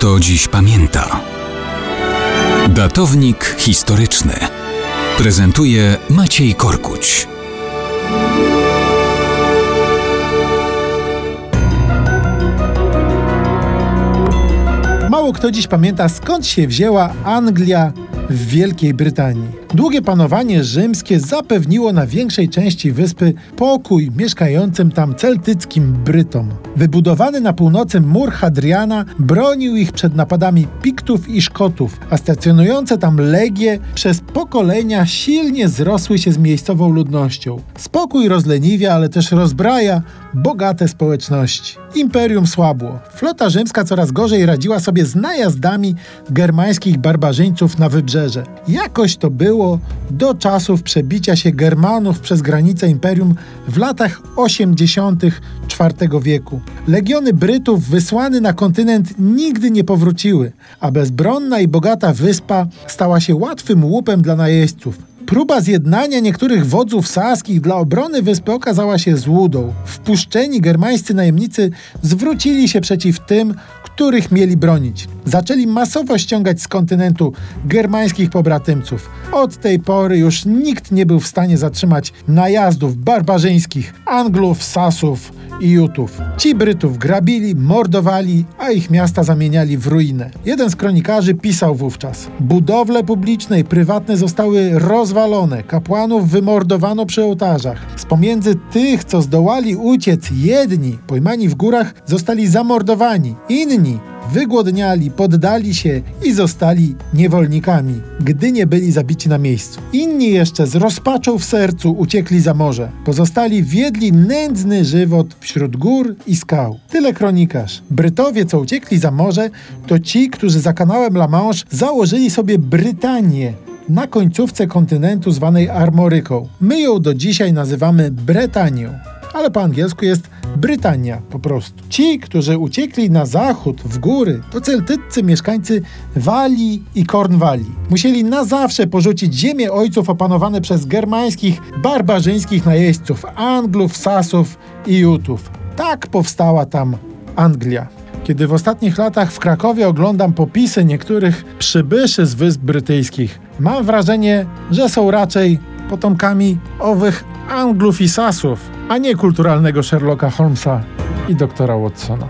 kto dziś pamięta. Datownik historyczny prezentuje Maciej Korkuć. Mało kto dziś pamięta, skąd się wzięła Anglia w Wielkiej Brytanii. Długie panowanie rzymskie zapewniło na większej części wyspy pokój mieszkającym tam celtyckim Brytom. Wybudowany na północy mur Hadriana bronił ich przed napadami Piktów i Szkotów, a stacjonujące tam legie przez pokolenia silnie zrosły się z miejscową ludnością. Spokój rozleniwia, ale też rozbraja bogate społeczności. Imperium słabło. Flota rzymska coraz gorzej radziła sobie z najazdami germańskich barbarzyńców na wybrzeże. Jakoś to było do czasów przebicia się Germanów przez granicę imperium w latach 80. IV wieku. Legiony Brytów wysłane na kontynent nigdy nie powróciły, a bezbronna i bogata wyspa stała się łatwym łupem dla najeźdźców. Próba zjednania niektórych wodzów saskich dla obrony wyspy okazała się złudą. Wpuszczeni germańscy najemnicy zwrócili się przeciw tym, których mieli bronić. Zaczęli masowo ściągać z kontynentu germańskich pobratymców. Od tej pory już nikt nie był w stanie zatrzymać najazdów barbarzyńskich Anglów, Sasów i Jutów. Ci Brytów grabili, mordowali, a ich miasta zamieniali w ruinę. Jeden z kronikarzy pisał wówczas: Budowle publiczne i prywatne zostały rozwalone, kapłanów wymordowano przy ołtarzach. Z pomiędzy tych, co zdołali uciec, jedni, pojmani w górach, zostali zamordowani, inni wygłodniali, poddali się i zostali niewolnikami, gdy nie byli zabici na miejscu. Inni jeszcze z rozpaczą w sercu uciekli za morze. Pozostali wiedli nędzny żywot wśród gór i skał. Tyle kronikarz. Brytowie, co uciekli za morze, to ci, którzy za kanałem La Manche założyli sobie Brytanię, na końcówce kontynentu zwanej Armoryką. My ją do dzisiaj nazywamy Bretanią, ale po angielsku jest Brytania po prostu. Ci, którzy uciekli na zachód, w góry, to celtyccy mieszkańcy Walii i Kornwalii. Musieli na zawsze porzucić ziemię ojców opanowane przez germańskich, barbarzyńskich najeźdźców, Anglów, Sasów i Jutów. Tak powstała tam Anglia. Kiedy w ostatnich latach w Krakowie oglądam popisy niektórych przybyszy z Wysp Brytyjskich, mam wrażenie, że są raczej potomkami owych Anglów i Sasów, a nie kulturalnego Sherlocka Holmesa i doktora Watsona.